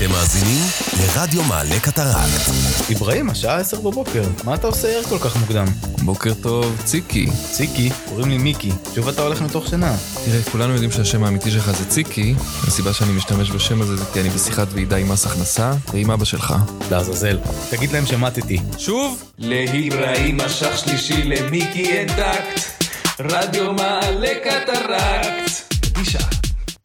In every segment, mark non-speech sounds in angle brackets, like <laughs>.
אתם מאזינים לרדיו מעלה קטרקט. אברהים, השעה 10 בבוקר, מה אתה עושה ער כל כך מוקדם? בוקר טוב, ציקי. ציקי, קוראים לי מיקי, שוב אתה הולך מתוך שינה. תראה, כולנו יודעים שהשם האמיתי שלך זה ציקי, הסיבה שאני משתמש בשם הזה זה כי אני בשיחת ועידה עם מס הכנסה ועם אבא שלך. לעזאזל, תגיד להם שמטתי. שוב? לאיברהים משך שלישי למיקי אין טקט רדיו מעלה קטרקט קדישה.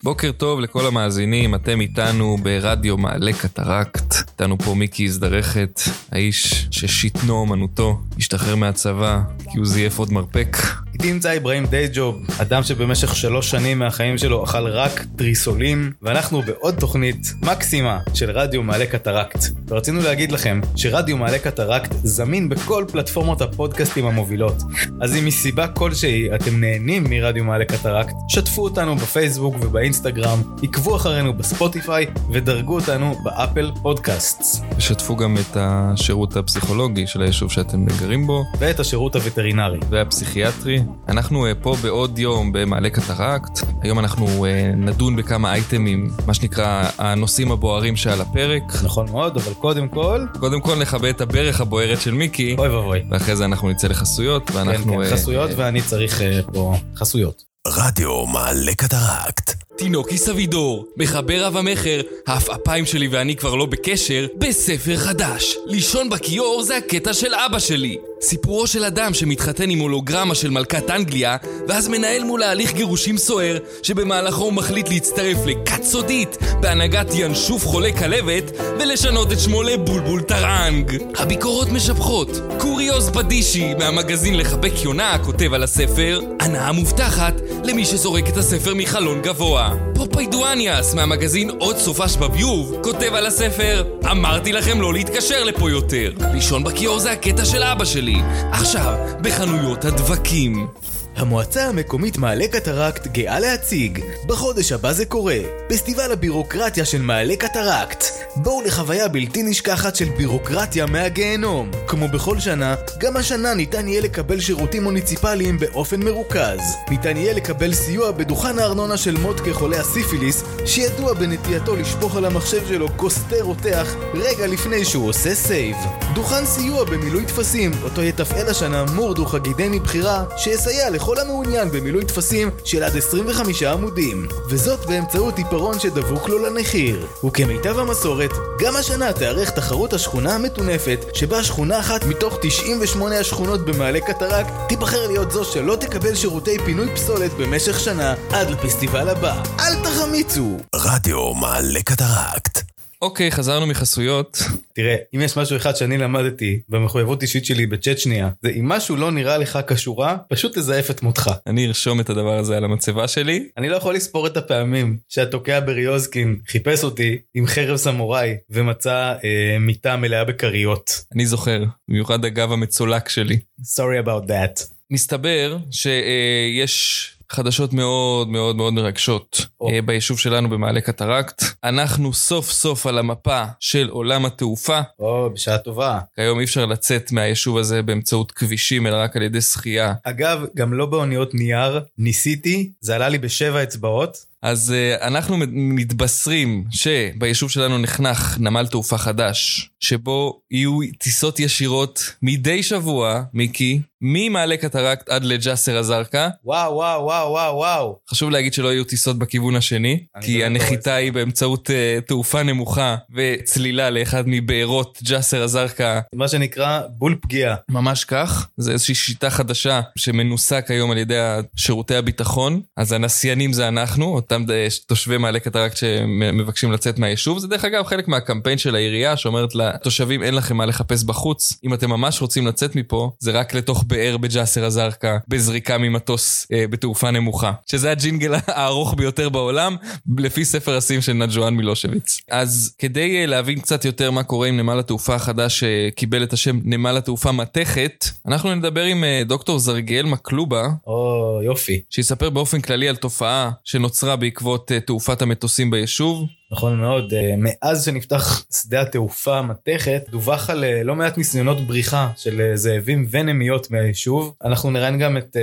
בוקר טוב לכל המאזינים, אתם איתנו ברדיו מעלה קטרקט. איתנו פה מיקי הזדרכת, האיש ששתנו אומנותו, השתחרר מהצבא כי הוא זייף עוד מרפק. איתי נמצא אברהים דייג'וב, אדם שבמשך שלוש שנים מהחיים שלו אכל רק טריסולים, ואנחנו בעוד תוכנית מקסימה של רדיו מעלה קטרקט. ורצינו להגיד לכם שרדיו מעלה קטרקט זמין בכל פלטפורמות הפודקאסטים המובילות. אז אם מסיבה כלשהי אתם נהנים מרדיו מעלה קטרקט, שתפו אותנו בפייסבוק ובאינסטגרם, עקבו אחרינו בספוטיפיי ודרגו אותנו ב Apple Podcasts. ושתפו גם את השירות הפסיכולוגי של היישוב שאתם גרים בו, ואת השירות הווטרינרי. והפסיכיאטרי. אנחנו אה, פה בעוד יום במעלה קטרקט. היום אנחנו אה, נדון בכמה אייטמים, מה שנקרא הנושאים הבוערים שעל הפרק. נכון מאוד, אבל קודם כל, קודם כל נכבה את הברך הבוערת של מיקי, אוי ואבוי. ואחרי זה אנחנו נצא לחסויות, כן, ואנחנו... כן, אה, חסויות ואני צריך פה חסויות. רדיו מעלה קטרקט. תינוקי סבידור, מחבר רב המכר, העפעפיים שלי ואני כבר לא בקשר, בספר חדש. לישון בכיור זה הקטע של אבא שלי. סיפורו של אדם שמתחתן עם הולוגרמה של מלכת אנגליה, ואז מנהל מולה הליך גירושים סוער, שבמהלכו הוא מחליט להצטרף לכת סודית, בהנהגת ינשוף חולה כלבת, ולשנות את שמו לבולבול טראנג. הביקורות משבחות. קוריוז בדישי מהמגזין לחבק יונה כותב על הספר, הנאה מובטחת למי שזורק את הספר מחלון גבוה. פופיידואניאס מהמגזין עוד סופש בביוב כותב על הספר אמרתי לכם לא להתקשר לפה יותר. לישון בכיור זה הקטע של אבא שלי. עכשיו בחנויות הדבקים המועצה המקומית מעלה קטרקט גאה להציג. בחודש הבא זה קורה. פסטיבל הבירוקרטיה של מעלה קטרקט. בואו לחוויה בלתי נשכחת של בירוקרטיה מהגיהנום. כמו בכל שנה, גם השנה ניתן יהיה לקבל שירותים מוניציפליים באופן מרוכז. ניתן יהיה לקבל סיוע בדוכן הארנונה של מודקה חולה הסיפיליס שידוע בנטייתו לשפוך על המחשב שלו כוס תה רותח רגע לפני שהוא עושה save דוכן סיוע במילוי טפסים אותו יתפעל השנה מורדו חגידי מבחירה שיסייע לכל המעוניין במילוי טפסים של עד 25 עמודים וזאת באמצעות עיפרון שדבוק לו לנחיר וכמיטב המסורת, גם השנה תיערך תחרות השכונה המטונפת שבה שכונה אחת מתוך 98 השכונות במעלה קטרקט תיבחר להיות זו שלא תקבל שירותי פינוי פסולת במשך שנה עד לפסטיבל הבא אל תחמיצו! רדיו מעלה קטרקט. אוקיי, חזרנו מחסויות. תראה, אם יש משהו אחד שאני למדתי במחויבות אישית שלי בצ'צ'ניה, זה אם משהו לא נראה לך כשורה, פשוט תזייף את מותך. אני ארשום את הדבר הזה על המצבה שלי. אני לא יכול לספור את הפעמים שהתוקע בריוזקין חיפש אותי עם חרב סמוראי ומצא אה, מיטה מלאה בכריות. אני זוכר, במיוחד הגב המצולק שלי. Sorry about that. מסתבר שיש חדשות מאוד מאוד מאוד מרגשות. אה, ביישוב שלנו במעלה קטרקט. אנחנו סוף סוף על המפה של עולם התעופה. או, בשעה טובה. כיום אי אפשר לצאת מהיישוב הזה באמצעות כבישים, אלא רק על ידי שחייה. אגב, גם לא באוניות נייר, ניסיתי, זה עלה לי בשבע אצבעות. אז אה, אנחנו מתבשרים שביישוב שלנו נחנך נמל תעופה חדש, שבו יהיו טיסות ישירות מדי שבוע, מיקי, ממעלה קטרקט עד לג'סר א-זרקא. וואו, וואו, וואו, וואו, וואו. חשוב להגיד שלא יהיו טיסות בכיוון השני, כי לא הנחיתה היא באמצעות אה, תעופה נמוכה וצלילה לאחד מבארות ג'סר א-זרקא. מה שנקרא בול פגיעה. ממש כך, זה איזושהי שיטה חדשה שמנוסה היום על ידי שירותי הביטחון. אז הנסיינים זה אנחנו, אותם ד- תושבי מעלה קטרקט שמבקשים לצאת מהיישוב. זה דרך אגב חלק מהקמפיין של העירייה שאומרת לתושבים אין לכם מה לחפש בחוץ. אם אתם ממש רוצים לצאת מפה, זה רק לתוך באר בג'סר א-זרקא, בזריקה ממטוס אה, בתעופה נמוכה. שזה הג'ינגל <laughs> הארוך ביותר בעולם, לפי ספר השיאים של נג'ואן מילושביץ. אז כדי אה, להבין קצת יותר מה קורה עם נמל התעופה החדש שקיבל את השם נמל התעופה מתכת, אנחנו נדבר עם אה, דוקטור זרגיאל מקלובה, או, יופי. שיספר באופן כללי על תופעה שנוצרה בעקבות uh, תעופת המטוסים ביישוב. נכון מאוד. אה, מאז שנפתח שדה התעופה מתכת, דווח על אה, לא מעט ניסיונות בריחה של אה, זאבים ונמיות מהיישוב. אנחנו נראיין גם את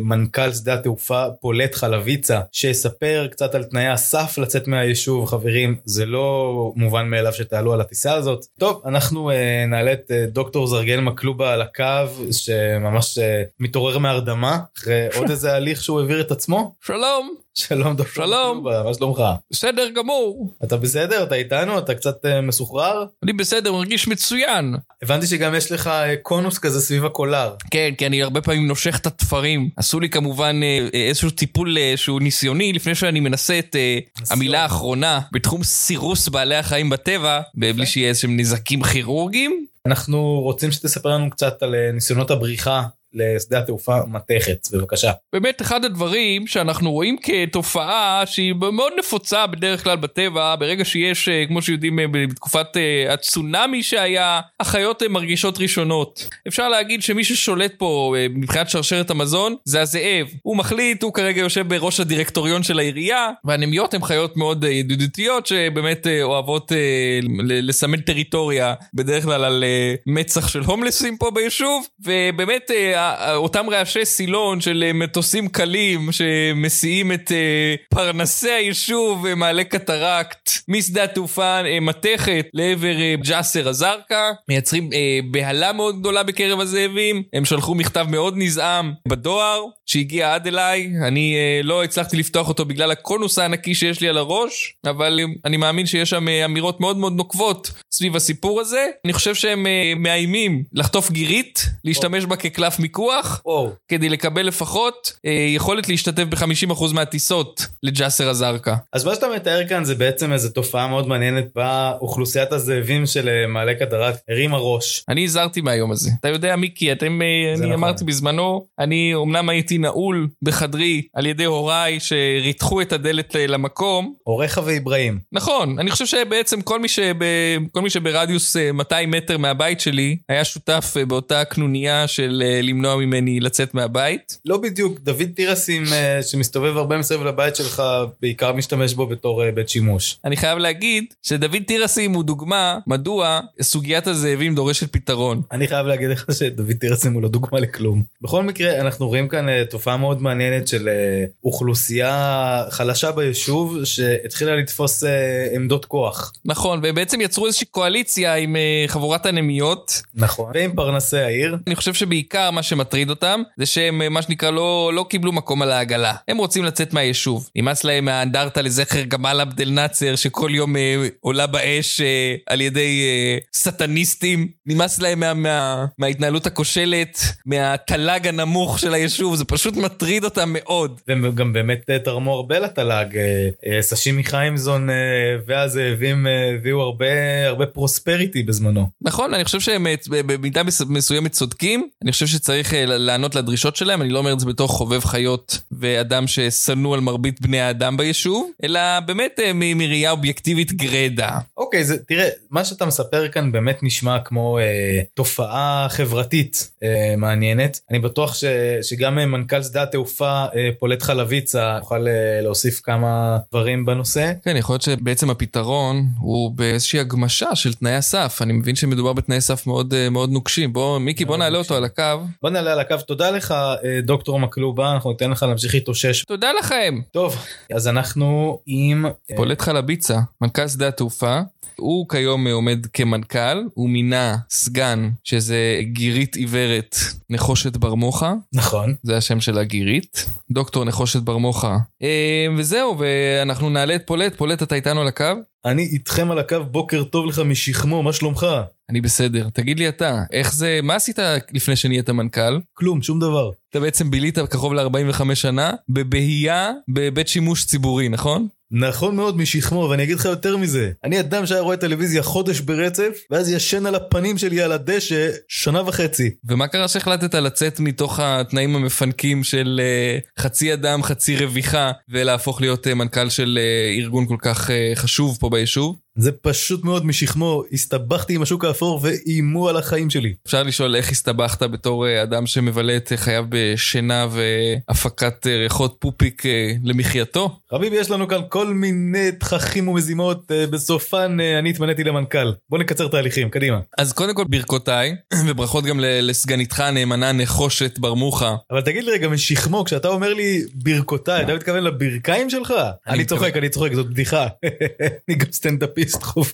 מנכ"ל שדה התעופה פולט חלביצה, שיספר קצת על תנאי הסף לצאת מהיישוב. חברים, זה לא מובן מאליו שתעלו על הטיסה הזאת. טוב, אנחנו נעלה את דוקטור זרגל מקלובה על הקו, שממש מתעורר מהרדמה, אחרי <laughs> עוד איזה הליך שהוא העביר את עצמו. שלום, שלום דוקטור שלום. מקלובה, מה שלומך? בסדר גמור. אתה בסדר? אתה איתנו? אתה קצת אה, מסוחרר? אני בסדר, מרגיש מצוין. הבנתי שגם יש לך אה, קונוס כזה סביב הקולר. כן, כי אני הרבה פעמים נושך את התפרים. עשו לי כמובן אה, איזשהו טיפול שהוא ניסיוני לפני שאני מנסה את המילה האחרונה בתחום סירוס בעלי החיים בטבע, בלי שיהיה איזשהם נזקים כירורגיים. אנחנו רוצים שתספר לנו קצת על ניסיונות הבריחה לשדה התעופה מתכת, בבקשה. באמת אחד הדברים שאנחנו רואים כתופעה שהיא מאוד נפוצה בדרך כלל בטבע, ברגע שיש, אה, כמו שיודעים אה, בתקופת אה, הצונאמי שהיה, החיות אה, מרגישות ראשונות. אפשר להגיד שמי ששולט פה מבחינת שרשרת המזון זה הזאב. הוא מחליט, הוא כרגע יושב בראש הדירקטוריון של העירייה, והנמיות הן חיות מאוד ידידותיות שבאמת אוהבות לסמן טריטוריה, בדרך כלל על מצח של הומלסים פה ביישוב, ובאמת אותם רעשי סילון של אה, מטוסים קלים שמסיעים את אה, פרנסי היישוב אה, מעלה קטרקט משדה התעופה מתכת לעבר ג'סר א-זרקא, מייצרים בהלה מאוד גדולה בקרב הזאבים, הם שלחו מכתב מאוד נזעם בדואר שהגיע עד אליי, אני לא הצלחתי לפתוח אותו בגלל הקונוס הענקי שיש לי על הראש, אבל אני מאמין שיש שם אמירות מאוד מאוד נוקבות סביב הסיפור הזה. אני חושב שהם מאיימים לחטוף גירית, להשתמש בה כקלף מיקוח, וואו. כדי לקבל לפחות אה, יכולת להשתתף ב-50% מהטיסות לג'סר א-זרקא. אז מה שאתה מתאר כאן זה בעצם איזו תופעה מאוד מעניינת בה אוכלוסיית הזאבים של אה, מעלה קטרקט הרימה ראש. אני הזהרתי מהיום הזה. אתה יודע, מיקי, אתם, אה, אני נכון. אמרתי בזמנו, אני אומנם הייתי נעול בחדרי על ידי הוריי שריתחו את הדלת ל- למקום. הוריך ואיברהים. נכון, אני חושב שבעצם כל מי, שב, כל מי שברדיוס אה, 200 מטר מהבית שלי היה שותף אה, באותה קנוניה של אה, למנוע ממני לצאת מהבית. לא בדיוק, דוד תירסים אה, שמסתובב הרבה מסביב לבית שלך בעיקר משתמש בו בתור אה, בית שימוש. אני חייב להגיד שדוד תירסים הוא דוגמה מדוע סוגיית הזאבים דורשת פתרון. אני חייב להגיד לך שדוד תירסים הוא לא דוגמה לכלום. בכל מקרה אנחנו רואים כאן אה, תופעה מאוד מעניינת של אוכלוסייה חלשה ביישוב שהתחילה לתפוס עמדות כוח. נכון, והם בעצם יצרו איזושהי קואליציה עם חבורת הנמיות. נכון. ועם פרנסי העיר. אני חושב שבעיקר מה שמטריד אותם זה שהם אה, מה שנקרא לא, לא קיבלו מקום על העגלה. הם רוצים לצאת מהיישוב. נמאס להם מהאנדרטה לזכר גמל עבד אל נאצר שכל יום אה, עולה באש אה, על ידי אה, סטניסטים. נמאס להם מה, מה, מההתנהלות הכושלת, מהתל"ג הנמוך של היישוב, זה פשוט מטריד אותם מאוד. והם גם באמת אה, תרמו הרבה לתל"ג. אה, סשימי חיימזון והזאבים הביאו הרבה הרבה פרוספריטי בזמנו. נכון, אני חושב שהם במידה מס- מסוימת צודקים. אני חושב שצריך אה, לענות לדרישות שלהם, אני לא אומר את זה בתור חובב חיות ואדם ששנוא על מרבית בני האדם ביישוב, אלא באמת אה, מ- מראייה אובייקטיבית גרידא. אוקיי, זה, תראה, מה שאתה מספר כאן באמת נשמע כמו אה, תופעה חברתית אה, מעניינת. אני בטוח ש, שגם אה, מנכ"ל שדה התעופה אה, פולט חלביצה יוכל אה, להוסיף כמה דברים בנושא. כן, יכול להיות שבעצם הפתרון הוא באיזושהי הגמשה של תנאי הסף. אני מבין שמדובר בתנאי סף מאוד, אה, מאוד נוקשים. בוא, מיקי, בוא נעלה נוקשים. אותו על הקו. בוא נעלה על הקו, תודה לך אה, דוקטור מקלובה, אנחנו ניתן לך להמשיך להתאושש. תודה לכם. טוב, אז אנחנו עם... אה, פולט חלביצה, מנכ"ל שדה התעופה. הוא כיום עומד כמנכ"ל, הוא מינה סגן, שזה גירית עיוורת נחושת בר מוחה, נכון. זה השם של הגירית, דוקטור נחושת בר מוחה. אה, וזהו, ואנחנו נעלה את פולט, פולט אתה איתנו על הקו? אני איתכם על הקו, בוקר טוב לך משכמו, מה שלומך? אני בסדר, תגיד לי אתה, איך זה, מה עשית לפני שנהיית מנכ"ל? כלום, שום דבר. אתה בעצם בילית קרוב ל-45 שנה בבהייה בבית שימוש ציבורי, נכון? נכון מאוד משכמו, ואני אגיד לך יותר מזה. אני אדם שהיה רואה טלוויזיה חודש ברצף, ואז ישן על הפנים שלי על הדשא שנה וחצי. ומה קרה שהחלטת לצאת מתוך התנאים המפנקים של uh, חצי אדם, חצי רוויחה, ולהפוך להיות uh, מנכ"ל של uh, ארגון כל כך uh, חשוב פה ביישוב? זה פשוט מאוד משכמו, הסתבכתי עם השוק האפור ואיימו על החיים שלי. אפשר לשאול איך הסתבכת בתור אה, אדם שמבלה את חייו בשינה והפקת אה, ריחות פופיק אה, למחייתו? חביבי, יש לנו כאן כל מיני תככים ומזימות, בסופן אני התמניתי למנכ"ל. בוא נקצר תהליכים, קדימה. אז קודם כל ברכותיי, <clears throat> וברכות גם לסגניתך הנאמנה נחושת ברמוחה. אבל תגיד לי רגע, משכמו, כשאתה אומר לי ברכותיי, אתה מתכוון לברכיים שלך? אני צוחק, אני צוחק, זאת בדיחה. <laughs> אני גם סטנדאפיסט חובב.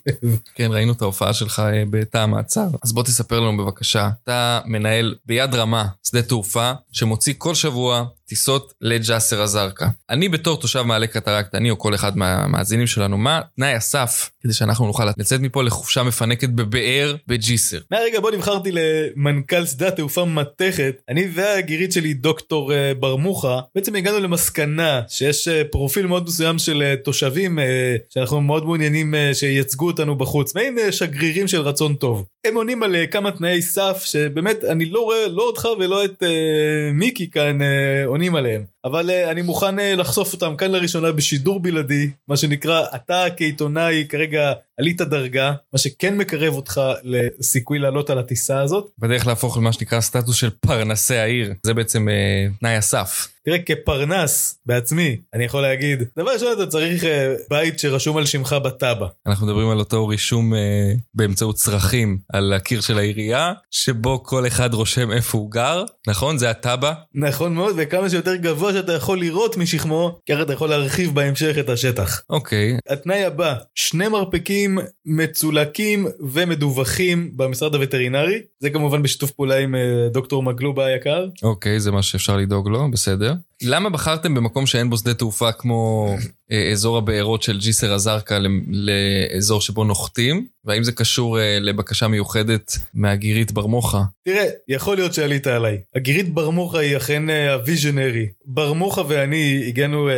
כן, ראינו את ההופעה שלך אה, בתא המעצר. אז בוא תספר לנו בבקשה, אתה מנהל ביד רמה שדה תעופה שמוציא כל שבוע טיסות לג'סר א-זרקא. אני בתור תושב מעלה קטרקט, אני או כל אחד מהמאזינים שלנו, מה תנאי הסף כדי שאנחנו נוכל לצאת מפה לחופשה מפנקת בבאר בג'סר? מהרגע בו נבחרתי למנכ"ל שדה התעופה מתכת, אני והגירית שלי דוקטור אה, ברמוחה, בעצם הגענו למסקנה שיש אה, פרופיל מאוד מסוים של אה, תושבים שאנחנו מאוד מעוניינים שייצגו אותנו בחוץ, מעין שגרירים של רצון טוב. הם עונים על אה, כמה תנאי סף שבאמת אני לא רואה לא אותך ולא את אה, מיקי כאן אה, עונים עליהם. אבל uh, אני מוכן uh, לחשוף אותם כאן לראשונה בשידור בלעדי, מה שנקרא, אתה כעיתונאי כרגע עלית דרגה, מה שכן מקרב אותך לסיכוי לעלות על הטיסה הזאת. בדרך להפוך למה שנקרא סטטוס של פרנסי העיר. זה בעצם אה, תנאי הסף. תראה, כפרנס בעצמי, אני יכול להגיד, דבר ראשון אתה צריך uh, בית שרשום על שמך בטאבה. אנחנו מדברים על אותו רישום אה, באמצעות צרכים על הקיר של העירייה, שבו כל אחד רושם איפה הוא גר, נכון? זה הטאבה. נכון מאוד, וכמה שיותר גבוה שאתה יכול לראות משכמו, ככה אתה יכול להרחיב בהמשך את השטח. אוקיי, התנאי הבא, שני מרפקים מצולקים ומדווחים במשרד הווטרינרי, זה כמובן בשיתוף פעולה עם אה, דוקטור מגלובה היקר. אוקיי, זה מה שאפשר לדאוג לו, בסדר. למה בחרתם במקום שאין בו שדה תעופה כמו אזור הבארות של ג'יסר א-זרקא לאזור שבו נוחתים? והאם זה קשור אה, לבקשה מיוחדת מהגירית ברמוחה? תראה, יכול להיות שעלית עליי. הגירית ברמוחה היא אכן אה, הוויז'נרי. ברמוחה ואני הגענו אה,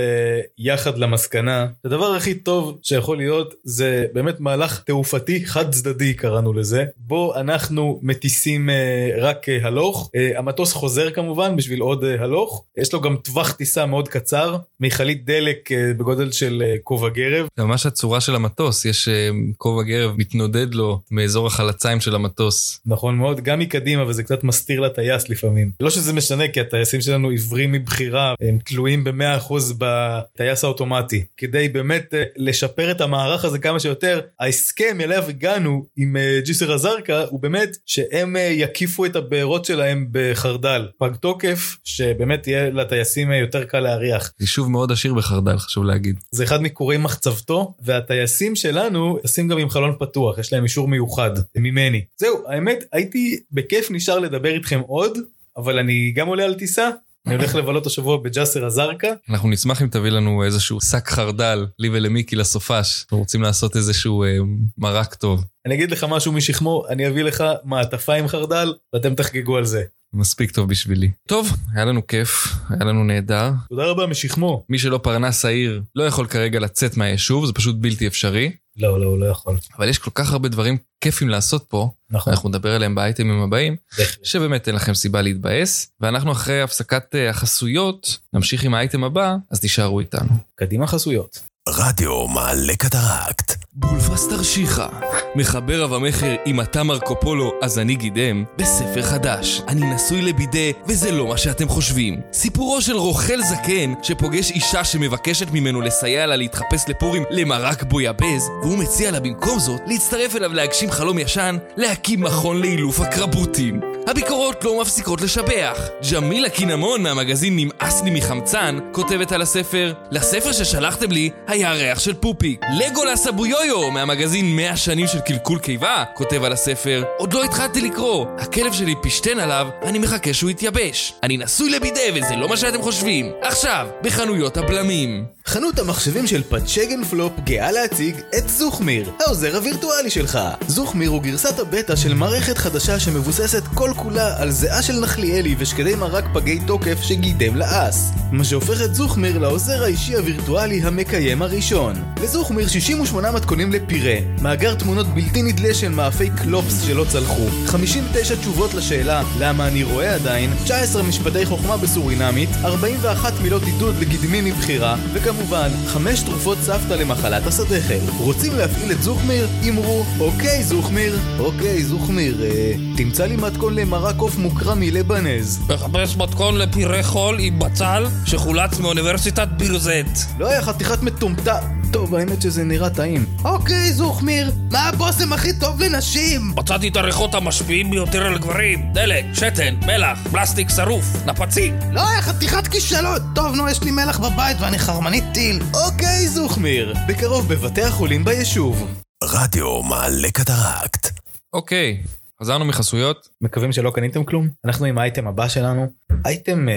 יחד למסקנה, הדבר הכי טוב שיכול להיות זה באמת מהלך תעופתי חד צדדי קראנו לזה, בו אנחנו מטיסים אה, רק אה, הלוך. אה, המטוס חוזר כמובן בשביל עוד אה, הלוך. יש לו גם טווח טיסה מאוד קצר, מכלית דלק אה, בגודל של אה, כובע גרב. זה ממש הצורה של המטוס, יש אה, כובע גרב מתנודד לו מאזור החלציים של המטוס. נכון מאוד, גם מקדימה וזה קצת מסתיר לטייס לפעמים. לא שזה משנה כי הטייסים שלנו עיוורים מבחירה, הם תלויים ב-100% בטייס האוטומטי. כדי באמת אה, לשפר את המערך הזה כמה שיותר, ההסכם אליו הגענו עם ג'יסר א-זרקא הוא באמת שהם יקיפו את הבארות שלהם בחרדל. פג תוקף, שבאמת יהיה לטייסים יותר קל להריח. יישוב מאוד עשיר בחרדל, חשוב להגיד. זה אחד מקורי מחצבתו, והטייסים שלנו טסים גם עם חלון פתוח, יש להם אישור מיוחד ממני. זהו, האמת, הייתי בכיף נשאר לדבר איתכם עוד, אבל אני גם עולה על טיסה, אני הולך לבלות השבוע בג'סר א-זרקא. אנחנו נשמח אם תביא לנו איזשהו שק חרדל, לי ולמיקי לסופש. אנחנו רוצים לעשות איזשהו אה, מרק טוב. אני אגיד לך משהו משכמו, אני אביא לך מעטפה עם חרדל, ואתם תחגגו על זה. מספיק טוב בשבילי. טוב, היה לנו כיף, היה לנו נהדר. תודה רבה משכמו. מי שלא פרנס העיר לא יכול כרגע לצאת מהיישוב, זה פשוט בלתי אפשרי. לא, לא, הוא לא יכול. אבל יש כל כך הרבה דברים כיפים לעשות פה, נכון. אנחנו נדבר עליהם באייטמים הבאים, בהחלט. שבאמת אין לכם סיבה להתבאס, ואנחנו אחרי הפסקת אה, החסויות נמשיך עם האייטם הבא, אז תישארו איתנו. קדימה חסויות. רדיו מעלה קטרקט. בולפס תרשיחא, מחבר רב המכר אם אתה מרקו פולו אז אני גידם, בספר חדש. אני נשוי לבידה וזה לא מה שאתם חושבים. סיפורו של רוכל זקן שפוגש אישה שמבקשת ממנו לסייע לה להתחפש לפורים למרק בויאבז והוא מציע לה במקום זאת להצטרף אליו להגשים חלום ישן, להקים מכון לאילוף הקרבוטים. הביקורות לא מפסיקות לשבח. ג'מילה קינמון מהמגזין נמאס לי מחמצן כותבת על הספר לספר ששלחתם לי היה ריח של פופיק. לגולס אבו יויו מהמגזין 100 שנים של קלקול קיבה כותב על הספר עוד לא התחלתי לקרוא. הכלב שלי פשטן עליו ואני מחכה שהוא יתייבש. אני נשוי לבידה וזה לא מה שאתם חושבים. עכשיו, בחנויות הבלמים. חנות המחשבים של פצ'גן פלופ גאה להציג את זוכמיר, העוזר הווירטואלי שלך. זוכמיר הוא גרסת הבטא של מערכת חדשה שמבוססת כל כולה על זיעה של נחליאלי ושקדי מרק פגי תוקף שגידם לאס. מה שהופך את זוכמיר לעוזר האישי הווירטואלי המקיים הראשון. לזוכמיר 68 מתכונים לפירה, מאגר תמונות בלתי נדלה של מאפי קלופס שלא צלחו, 59 תשובות לשאלה למה אני רואה עדיין, 19 משפטי חוכמה בסורינמית, 41 מילות עידוד לגידמין מבחירה, וכמובן וכמובן, חמש תרופות סבתא למחלת הסדכל. רוצים להפעיל את זוכמיר? אמרו, אוקיי זוכמיר. אוקיי זוכמיר, אה, תמצא לי מתכון למרק עוף מוקרא מלבנז. מחפש מתכון לפירה חול עם בצל שחולץ מאוניברסיטת בירזט. לא היה חתיכת מטומטם. טוב, האמת שזה נראה טעים. אוקיי זוכמיר, מה הבושם הכי טוב לנשים? מצאתי את הריחות המשפיעים ביותר על גברים. דלק, שתן, מלח, פלסטיק שרוף, נפצים. לא היה חתיכת כישלון. טוב, נו, יש לי מלח בבית ואני חרמנית טיל. אוקיי זוכמיר, בקרוב בבתי החולים ביישוב. רדיו מעלה קטרקט. אוקיי, חזרנו מחסויות. מקווים שלא קניתם כלום. אנחנו עם האייטם הבא שלנו. אייטם אה,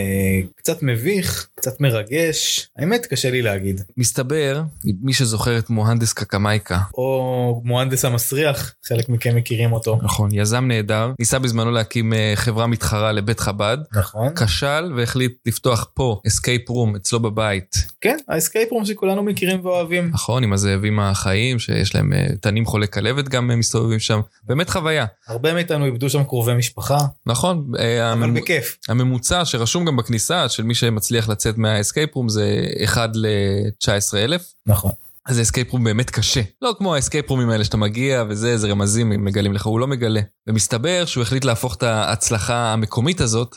קצת מביך, קצת מרגש. האמת קשה לי להגיד. מסתבר, מי שזוכר את מוהנדס קקמייקה, או מוהנדס המסריח, חלק מכם מכירים אותו. נכון, יזם נהדר, ניסה בזמנו להקים אה, חברה מתחרה לבית חב"ד, נכון. כשל והחליט לפתוח פה escape room אצלו בבית. כן, ה escape room שכולנו מכירים ואוהבים. נכון, עם הזאבים החיים, שיש להם אה, תנים חולי כלבת גם מסתובבים שם. באמת חוויה. הרבה מאיתנו איבדו שם קרובי משפחה, נכון, אה, אבל הממ- בכיף. הממוצע שרשום גם בכניסה של מי שמצליח לצאת מה escape room זה 1 ל-19,000. נכון. אז זה escape room באמת קשה. לא כמו האסקייפ רומים האלה שאתה מגיע וזה, איזה רמזים הם מגלים לך, הוא לא מגלה. ומסתבר שהוא החליט להפוך את ההצלחה המקומית הזאת,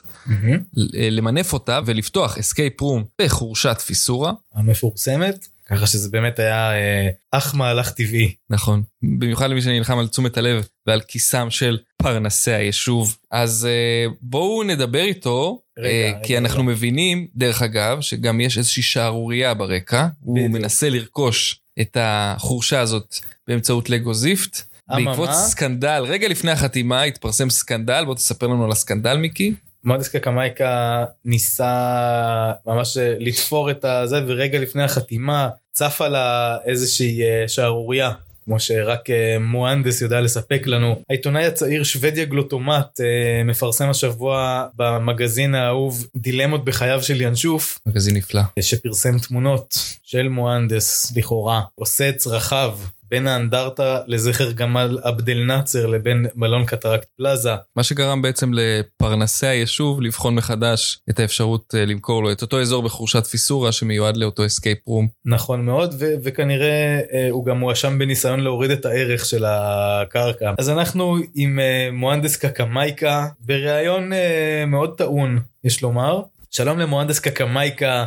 ל- למנף אותה ולפתוח escape room בחורשת פיסורה. המפורסמת, ככה שזה באמת היה אה, אה מהלך טבעי. נכון. במיוחד למי שנלחם על תשומת הלב ועל כיסם של פרנסי היישוב. אז אה, בואו נדבר איתו, רגע, אה, רגע, כי אנחנו רגע. מבינים, דרך אגב, שגם יש איזושהי שערורייה ברקע. הוא בדיוק. מנסה לרכוש את החורשה הזאת באמצעות לגו זיפט. בעקבות סקנדל, רגע לפני החתימה התפרסם סקנדל, בוא תספר לנו על הסקנדל מיקי. מודס קקמייקה ניסה ממש אה, לתפור את הזה ורגע לפני החתימה צפה לה איזושהי אה, שערורייה. כמו שרק אה, מוהנדס יודע לספק לנו. העיתונאי הצעיר שוודיה גלוטומט אה, מפרסם השבוע במגזין האהוב דילמות בחייו של ינשוף מגזין נפלא. שפרסם תמונות של מוהנדס לכאורה עושה צרכיו בין האנדרטה לזכר גמל עבד אל נאצר לבין מלון קטרקט פלאזה. מה שגרם בעצם לפרנסי היישוב לבחון מחדש את האפשרות אה, למכור לו את אותו אזור בחורשת פיסורה שמיועד לאותו escape room. נכון מאוד ו- וכנראה אה, הוא גם מואשם בניסיון להוריד את הערך של הקרקע. אז אנחנו עם אה, מוהנדס קקמייקה בריאיון אה, מאוד טעון יש לומר. שלום למוהנדס קקמייקה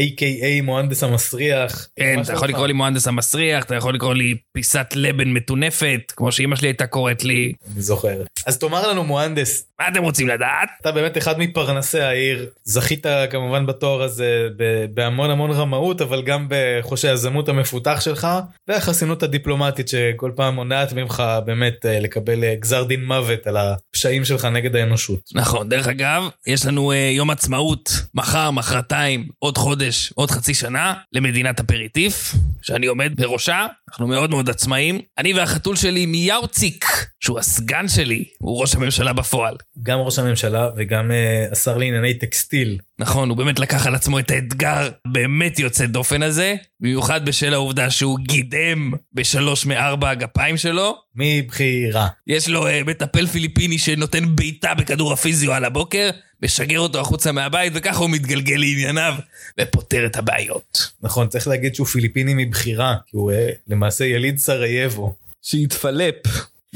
a.k.a מוהנדס המסריח. כן, אתה יכול שלומך? לקרוא לי מוהנדס המסריח, אתה יכול לקרוא לי פיסת לבן מטונפת, כמו שאימא שלי הייתה קוראת לי. אני זוכר. אז תאמר לנו מוהנדס מה אתם רוצים לדעת? אתה באמת אחד מפרנסי העיר זכית כמובן בתואר הזה בהמון המון רמאות אבל גם בחוש היזמות המפותח שלך והחסינות הדיפלומטית שכל פעם מונעת ממך באמת אה, לקבל אה, גזר דין מוות על הפשעים שלך נגד האנושות. נכון, דרך אגב, יש לנו אה, יום עצמאות, מחר, מחרתיים, עוד חודש, עוד חצי שנה, למדינת אפריטיף, שאני עומד בראשה, אנחנו מאוד מאוד עצמאים. אני והחתול שלי מיאוצ'יק, שהוא הסגן שלי, הוא ראש הממשלה בפועל. גם ראש הממשלה וגם אה, השר לענייני טקסטיל. נכון, הוא באמת לקח על עצמו את האתגר באמת יוצא דופן הזה, במיוחד בשל העובדה שהוא גידם בשלוש מארבע הגפיים שלו. מבחירה. יש לו uh, מטפל פיליפיני שנותן בעיטה בכדור הפיזיו על הבוקר, משגר אותו החוצה מהבית, וככה הוא מתגלגל לענייניו ופותר את הבעיות. נכון צריך להגיד שהוא פיליפיני מבחירה כי הוא אה, למעשה יליד סרייבו. שהתפלפ.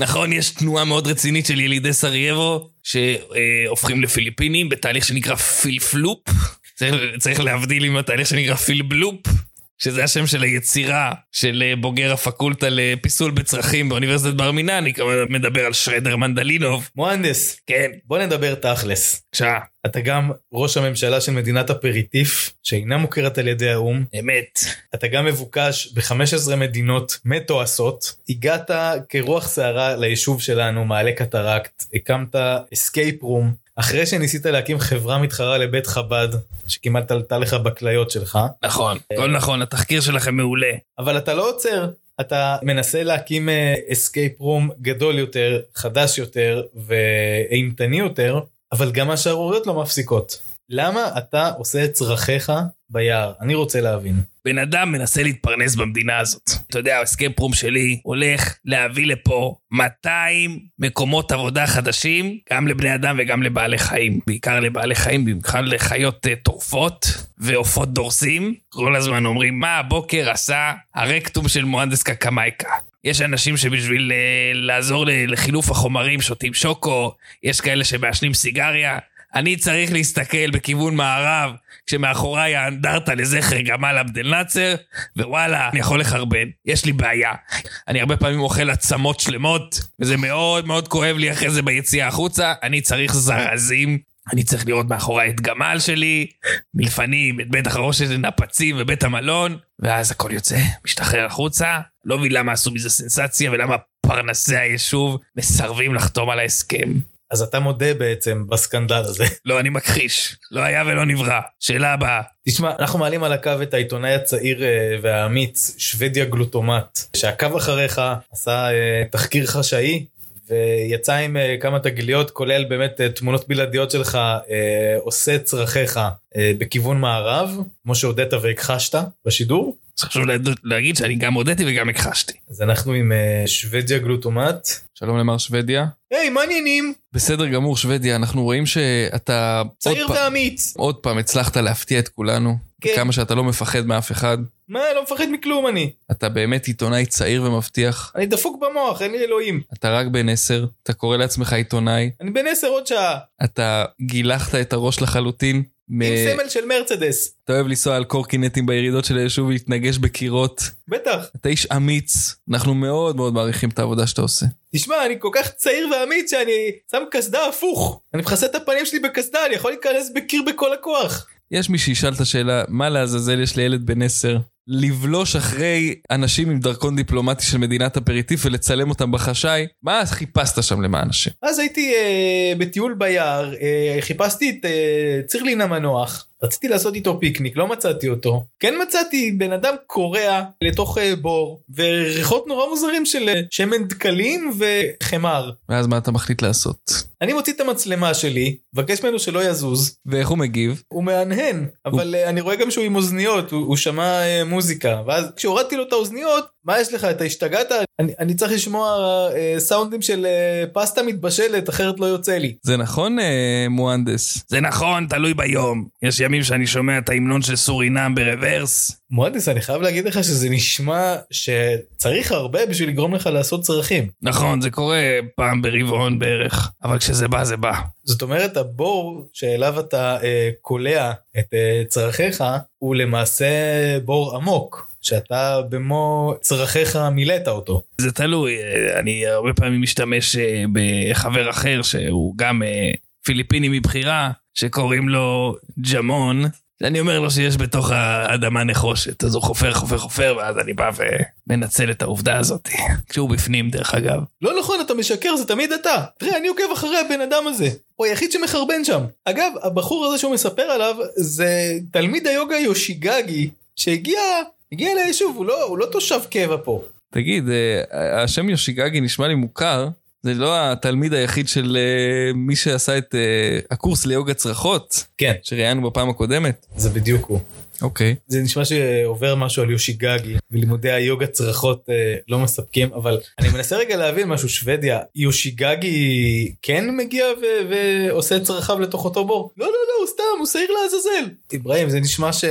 נכון, יש תנועה מאוד רצינית של ילידי סרייבו, שהופכים לפיליפינים בתהליך שנקרא פילפלופ. צריך, צריך להבדיל עם התהליך שנקרא פילבלופ, שזה השם של היצירה של אה, בוגר הפקולטה לפיסול בצרכים באוניברסיטת בר מינן, אני כמובן מדבר על שרדר מנדלינוב. מוהנדס כן, בוא נדבר תכלס. בבקשה, אתה גם ראש הממשלה של מדינת אפריטיף שאינה מוכרת על ידי האו"ם. אמת. אתה גם מבוקש ב-15 מדינות מתועשות. הגעת כרוח סערה ליישוב שלנו, מעלה קטרקט, הקמת escape room, אחרי שניסית להקים חברה מתחרה לבית חב"ד, שכמעט עלתה לך בכליות שלך, נכון, הכל נכון, התחקיר שלכם מעולה. אבל אתה לא עוצר. אתה מנסה להקים escape room גדול יותר, חדש יותר ואימתני יותר, אבל גם השערוריות לא מפסיקות. למה אתה עושה את צרכיך ביער? אני רוצה להבין. בן אדם מנסה להתפרנס במדינה הזאת. אתה יודע, ההסכם פרום שלי הולך להביא לפה 200 מקומות עבודה חדשים, גם לבני אדם וגם לבעלי חיים. בעיקר לבעלי חיים, במיוחד לחיות טורפות ועופות דורסים. כל הזמן אומרים, מה הבוקר עשה הרקטום של מוהנדס קקמייקה? יש אנשים שבשביל uh, לעזור לחילוף החומרים שותים שוקו, יש כאלה שמעשנים סיגריה. אני צריך להסתכל בכיוון מערב, כשמאחוריי האנדרטה לזכר גמל עבד אל נאצר, ווואלה, אני יכול לחרבן, יש לי בעיה. אני הרבה פעמים אוכל עצמות שלמות, וזה מאוד מאוד כואב לי אחרי זה ביציאה החוצה, אני צריך זרזים. אני צריך לראות מאחוריי את גמל שלי, מלפנים, את בית החרושת לנפצים ובית המלון, ואז הכל יוצא, משתחרר החוצה. לא מבין למה עשו מזה סנסציה ולמה פרנסי היישוב מסרבים לחתום על ההסכם. אז אתה מודה בעצם בסקנדל הזה. <laughs> לא, אני מכחיש. לא היה ולא נברא. שאלה הבאה. תשמע, אנחנו מעלים על הקו את העיתונאי הצעיר אה, והאמיץ, שוודיה גלוטומט, שעקב אחריך, עשה אה, תחקיר חשאי, ויצא עם אה, כמה תגליות, כולל באמת תמונות בלעדיות שלך, עושה צרכיך בכיוון מערב, כמו שהודית והכחשת בשידור. אז חשוב להגיד שאני גם הודיתי וגם הכחשתי. אז אנחנו עם שוודיה גלוטומט. שלום למר שוודיה. היי, מה העניינים? בסדר גמור, שוודיה, אנחנו רואים שאתה... צעיר עוד ואמיץ. עוד פעם הצלחת להפתיע את כולנו. כן. כמה שאתה לא מפחד מאף אחד. מה, לא מפחד מכלום אני. אתה באמת עיתונאי צעיר ומבטיח. אני דפוק במוח, אין לי אלוהים. אתה רק בן עשר, אתה קורא לעצמך עיתונאי. אני בן עשר עוד שעה. אתה גילחת את הראש לחלוטין. מ- עם סמל של מרצדס. אתה אוהב לנסוע על קורקינטים בירידות של היישוב ולהתנגש בקירות. בטח. אתה איש אמיץ, אנחנו מאוד מאוד מעריכים את העבודה שאתה עושה. תשמע, אני כל כך צעיר ואמיץ שאני שם קסדה הפוך. אני מכסה את הפנים שלי בקסדה, אני יכול להיכנס בקיר בכל הכוח. יש מי שישאל את השאלה, מה לעזאזל יש לילד בן עשר? לבלוש אחרי אנשים עם דרכון דיפלומטי של מדינת אפריטיף ולצלם אותם בחשאי? מה חיפשת שם למען השם? אז הייתי אה, בטיול ביער, אה, חיפשתי את אה, צירלין המנוח, רציתי לעשות איתו פיקניק, לא מצאתי אותו. כן מצאתי בן אדם קורע לתוך אה, בור, וריחות נורא מוזרים של אה, שמן דקלים וחמר. ואז מה אתה מחליט לעשות? אני מוציא את המצלמה שלי, מבקש ממנו שלא יזוז, ואיך הוא מגיב? הוא מהנהן, אבל אה, אני רואה גם שהוא עם אוזניות, הוא, הוא שמע אה, מוזיקה, ואז כשהורדתי לו את האוזניות, מה יש לך, אתה השתגעת? אני, אני צריך לשמוע אה, סאונדים של אה, פסטה מתבשלת, אחרת לא יוצא לי. זה נכון, אה, מוהנדס? זה נכון, תלוי ביום. יש ימים שאני שומע את ההמנון של סורינם ברוורס. מועדס, אני חייב להגיד לך שזה נשמע שצריך הרבה בשביל לגרום לך לעשות צרכים. נכון, זה קורה פעם ברבעון בערך, אבל כשזה בא, זה בא. זאת אומרת, הבור שאליו אתה אה, קולע את אה, צרכיך, הוא למעשה בור עמוק. שאתה במו צרכיך מילאת אותו. זה תלוי, אה, אני הרבה פעמים משתמש אה, בחבר אחר שהוא גם אה, פיליפיני מבחירה, שקוראים לו ג'מון. אני אומר לו שיש בתוך האדמה נחושת, אז הוא חופר, חופר, חופר, ואז אני בא ומנצל את העובדה הזאת. כשהוא בפנים, דרך אגב. לא נכון, אתה משקר, זה תמיד אתה. תראה, אני עוקב אחרי הבן אדם הזה. הוא היחיד שמחרבן שם. אגב, הבחור הזה שהוא מספר עליו, זה תלמיד היוגה יושיגגי, שהגיע הגיע ליישוב, לא, הוא לא תושב קבע פה. תגיד, אה, השם יושיגגי נשמע לי מוכר. זה לא התלמיד היחיד של uh, מי שעשה את uh, הקורס ליוגה צרחות? כן. שראיינו בפעם הקודמת? זה בדיוק הוא. אוקיי. Okay. זה נשמע שעובר משהו על יושיגגי, ולימודי היוגה צרחות uh, לא מספקים, אבל אני מנסה רגע להבין משהו, שוודיה, יושיגגי כן מגיע ו- ועושה את צרכיו לתוך אותו בור? לא, לא, לא, הוא סתם, הוא שעיר לעזאזל. אברהים, זה נשמע ש...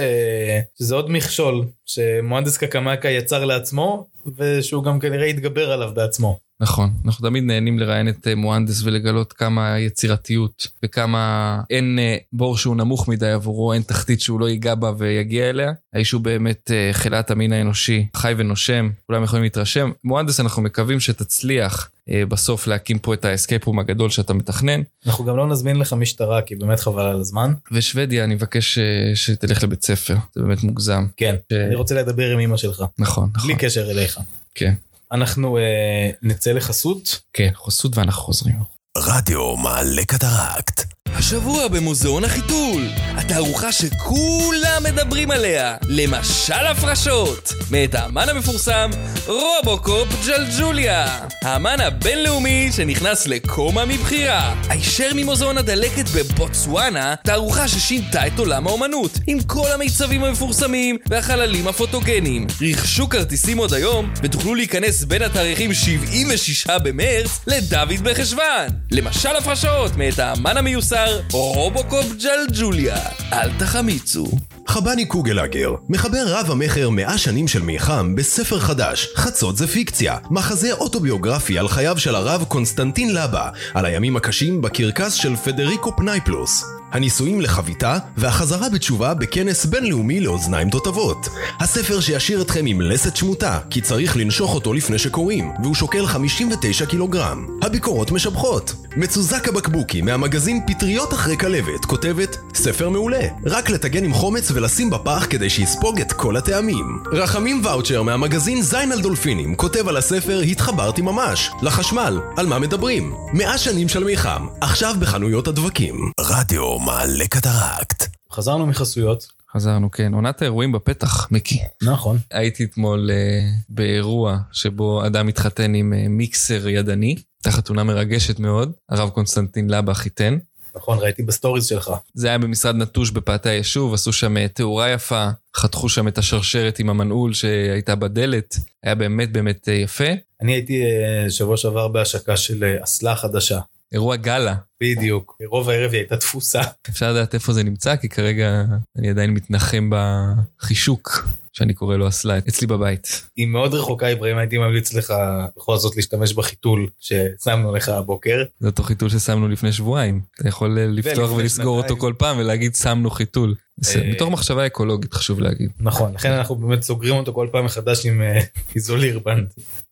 שזה עוד מכשול שמוהנדס קקמקה יצר לעצמו, ושהוא גם כנראה יתגבר עליו בעצמו. נכון, אנחנו תמיד נהנים לראיין את מוהנדס ולגלות כמה יצירתיות וכמה אין בור שהוא נמוך מדי עבורו, אין תחתית שהוא לא ייגע בה ויגיע אליה. האיש הוא באמת חלאת המין האנושי, חי ונושם, כולם יכולים להתרשם. מוהנדס, אנחנו מקווים שתצליח בסוף להקים פה את ה escape room הגדול שאתה מתכנן. אנחנו גם לא נזמין לך משטרה, כי באמת חבל על הזמן. ושוודיה, אני מבקש שתלך לבית ספר, זה באמת מוגזם. כן, ש... אני רוצה לדבר עם אמא שלך. נכון, נכון. בלי קשר אליך. כן. אנחנו אה, נצא לחסות. כן, חסות ואנחנו חוזרים. רדיו מעלה קטרקט. השבוע במוזיאון החיתול, התערוכה שכולם מדברים עליה, למשל הפרשות, מאת האמן המפורסם רובוקופ ג'לג'וליה, האמן הבינלאומי שנכנס לקומה מבחירה, הישר ממוזיאון הדלקת בבוטסואנה, תערוכה ששינתה את עולם האומנות, עם כל המיצבים המפורסמים והחללים הפוטוגנים. רכשו כרטיסים עוד היום, ותוכלו להיכנס בין התאריכים 76 במרץ לדוד בחשוון. למשל הפרשות, מאת האמן המיוסר רובוקופ ג'לג'וליה. אל תחמיצו. חבני קוגלאגר מחבר רב המכר 100 שנים של מיחם בספר חדש, חצות זה פיקציה, מחזה אוטוביוגרפי על חייו של הרב קונסטנטין לבה, על הימים הקשים בקרקס של פדריקו פנייפלוס. הניסויים לחביתה והחזרה בתשובה בכנס בינלאומי לאוזניים תותבות. הספר שישאיר אתכם עם לסת שמוטה, כי צריך לנשוך אותו לפני שקוראים, והוא שוקל 59 קילוגרם. הביקורות משבחות. מצוזק הבקבוקי מהמגזין פטריות אחרי כלבת כותבת ספר מעולה, רק לטגן עם חומץ ולשים בפח כדי שיספוג את כל הטעמים. רחמים ואוצ'ר מהמגזין זין על דולפינים כותב על הספר התחברתי ממש, לחשמל, על מה מדברים. מאה שנים של מיחם, עכשיו בחנויות הדבקים. רדיו מעלה קטרקט. חזרנו מחסויות. חזרנו, כן. עונת האירועים בפתח, מיקי. נכון. הייתי אתמול uh, באירוע שבו אדם התחתן עם uh, מיקסר ידני, הייתה חתונה מרגשת מאוד, הרב קונסטנטין לבה חיתן. נכון, ראיתי ב stories שלך. זה היה במשרד נטוש בפאתי היישוב, עשו שם אה, תאורה יפה, חתכו שם את השרשרת עם המנעול שהייתה בדלת, היה באמת באמת אה, יפה. אני הייתי אה, שבוע שעבר בהשקה של אה, אסלה חדשה. אירוע גאלה, בדיוק. רוב הערב היא הייתה תפוסה. אפשר לדעת איפה זה נמצא, כי כרגע אני עדיין מתנחם בחישוק, שאני קורא לו אסלה, אצלי בבית. היא מאוד רחוקה, אברהים, הייתי ממליץ לך בכל זאת להשתמש בחיתול ששמנו לך הבוקר. זה אותו חיתול ששמנו לפני שבועיים. אתה יכול אה, לפתוח ולסגור אותו. כל פעם ולהגיד שמנו חיתול. בסדר, אה, מתוך מחשבה אקולוגית חשוב להגיד. נכון, לכן אנחנו באמת סוגרים אותו כל פעם מחדש עם אה, <laughs> איזולירבנד.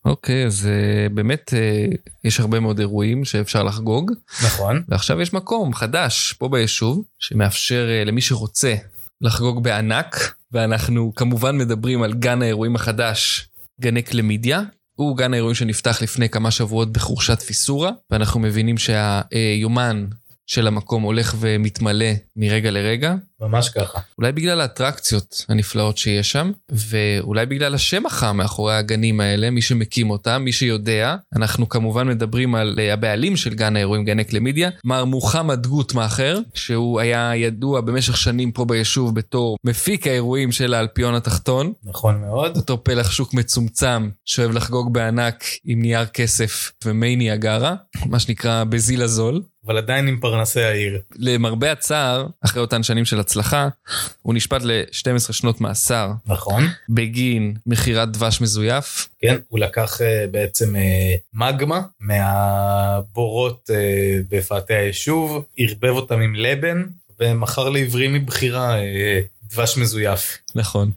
אוקיי, אז אה, באמת אה, יש הרבה מאוד אירועים שאפשר לחגוג, נכון. ועכשיו יש מקום חדש פה ביישוב, שמאפשר אה, למי שרוצה לחגוג בענק, ואנחנו כמובן מדברים על גן האירועים החדש, גני קלמידיה. הוא גן האירועים שנפתח לפני כמה שבועות בחורשת פיסורה, ואנחנו מבינים שהיומן של המקום הולך ומתמלא מרגע לרגע. ממש ככה. אולי בגלל האטרקציות הנפלאות שיש שם, ואולי בגלל השם החם מאחורי הגנים האלה, מי שמקים אותם, מי שיודע. אנחנו כמובן מדברים על אה, הבעלים של גן האירועים, גני קלמידיה, מר מוחמד גוטמאכר, שהוא היה ידוע במשך שנים פה ביישוב בתור מפיק האירועים של האלפיון התחתון. נכון מאוד. אותו פלח שוק מצומצם שאוהב לחגוג בענק עם נייר כסף ומי ניאגרה, מה שנקרא בזיל הזול. אבל עדיין עם פרנסי העיר. למרבה הצער, אחרי אותן שנים של הצלחה, הוא נשפט ל-12 שנות מאסר נכון. בגין מכירת דבש מזויף. כן, הוא לקח אה, בעצם אה, מגמה מהבורות אה, בפאתי היישוב, ערבב אותם עם לבן, ומכר לעברים מבחירה דבש מזויף. נכון.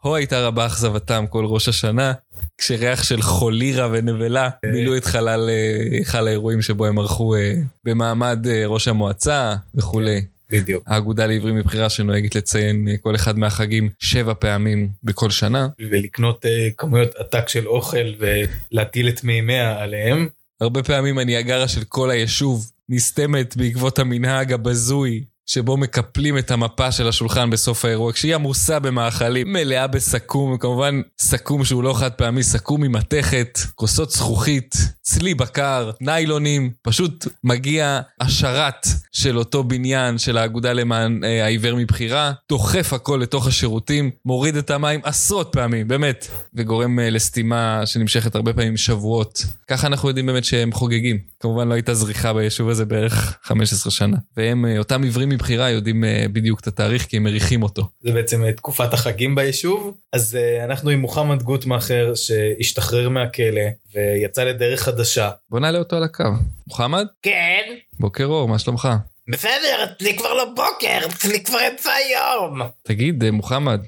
הו הייתה רבה אכזבתם כל ראש השנה, כשריח של חולירה ונבלה מילאו את חלל אה, היכל האירועים שבו הם ערכו אה, במעמד אה, ראש המועצה וכולי. בדיוק. האגודה לעברים מבחירה שנוהגת לציין אה, כל אחד מהחגים שבע פעמים בכל שנה. ולקנות אה, כמויות עתק של אוכל ולהטיל את מימיה עליהם. הרבה פעמים הניאגרה של כל היישוב נסתמת בעקבות המנהג הבזוי שבו מקפלים את המפה של השולחן בסוף האירוע, כשהיא עמוסה במאכלים, מלאה בסכו"ם, וכמובן סכו"ם שהוא לא חד פעמי, סכו"ם ממתכת, כוסות זכוכית, צלי בקר, ניילונים, פשוט מגיע השרת של אותו בניין של האגודה למען אה, העיוור מבחירה, דוחף הכל לתוך השירותים, מוריד את המים עשרות פעמים, באמת, וגורם אה, לסתימה שנמשכת הרבה פעמים שבועות. ככה אנחנו יודעים באמת שהם חוגגים. כמובן לא הייתה זריחה ביישוב הזה בערך 15 שנה. והם, אה, אותם עיוורים מבחירה, יודעים אה, בדיוק את התאריך כי הם מריחים אותו. זה בעצם אה, תקופת החגים ביישוב. אז אה, אנחנו עם מוחמד גוטמאכר שהשתחרר מהכלא ויצא לדרך חדשה. בוא נעלה אותו על הקו. מוחמד? כן, בוקר אור, מה שלומך? בסדר, אצלי כבר לא בוקר, אצלי כבר אמצע היום. תגיד, אה, מוחמד,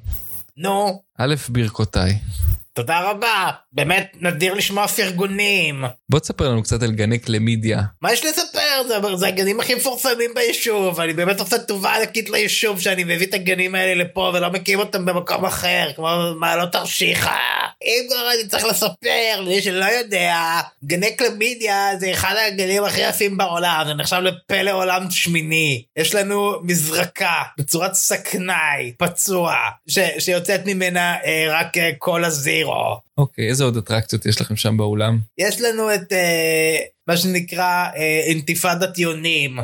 נו, א', ברכותיי. תודה רבה, באמת נדיר לשמוע פרגונים. בוא תספר לנו קצת על גני קלמידיה. מה יש לספר? זה, זה הגנים הכי מפורסמים ביישוב, אני באמת עושה טובה ענקית ליישוב שאני מביא את הגנים האלה לפה ולא מקים אותם במקום אחר, כמו מעלות תרשיחא. אם כבר אני צריך לספר למי שלא יודע, גני קלמידיה זה אחד הגנים הכי יפים בעולם, זה נחשב לפלא עולם שמיני. יש לנו מזרקה בצורת סכנאי, פצוע, ש, שיוצאת ממנה אה, רק אה, קולה זירו. אוקיי, איזה עוד אטרקציות יש לכם שם באולם? יש לנו את אה, מה שנקרא אה, אינתיפאדת יונים.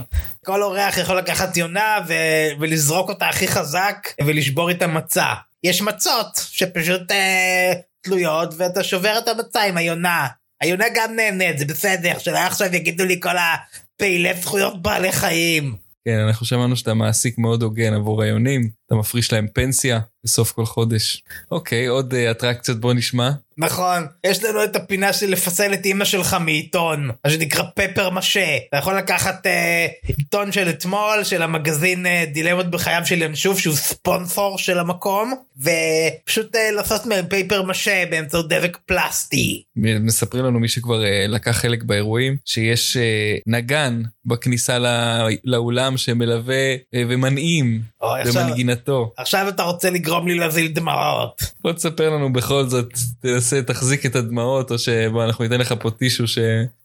כל אורח יכול לקחת יונה ו- ולזרוק אותה הכי חזק ולשבור איתה מצה. יש מצות שפשוט אה, תלויות ואתה שובר את המצה עם היונה. היונה גם נהנית, זה בסדר, שלא עכשיו יגידו לי כל הפעילי זכויות בעלי חיים. כן, אנחנו שמענו שאתה מעסיק מאוד הוגן עבור היונים, אתה מפריש להם פנסיה בסוף כל חודש. אוקיי, עוד אה, אטרקציות בוא נשמע. נכון, יש לנו את הפינה של לפסל את אימא שלך מעיתון, מה שנקרא פפר משה. אתה יכול לקחת אה, עיתון של אתמול, של המגזין אה, דילמות בחייו של ינשוף, שהוא ספונסור של המקום, ופשוט אה, לעשות מהם פייפר משה באמצעות דבק פלסטי. מספרים לנו מי שכבר אה, לקח חלק באירועים, שיש אה, נגן בכניסה לא, לאולם שמלווה אה, ומנעים אוי, במנגינתו. עכשיו אתה רוצה לגרום לי להזיל דמעות. בוא תספר לנו בכל זאת, תנסה, תחזיק את הדמעות, או שבוא אנחנו ניתן לך פה טישו ש...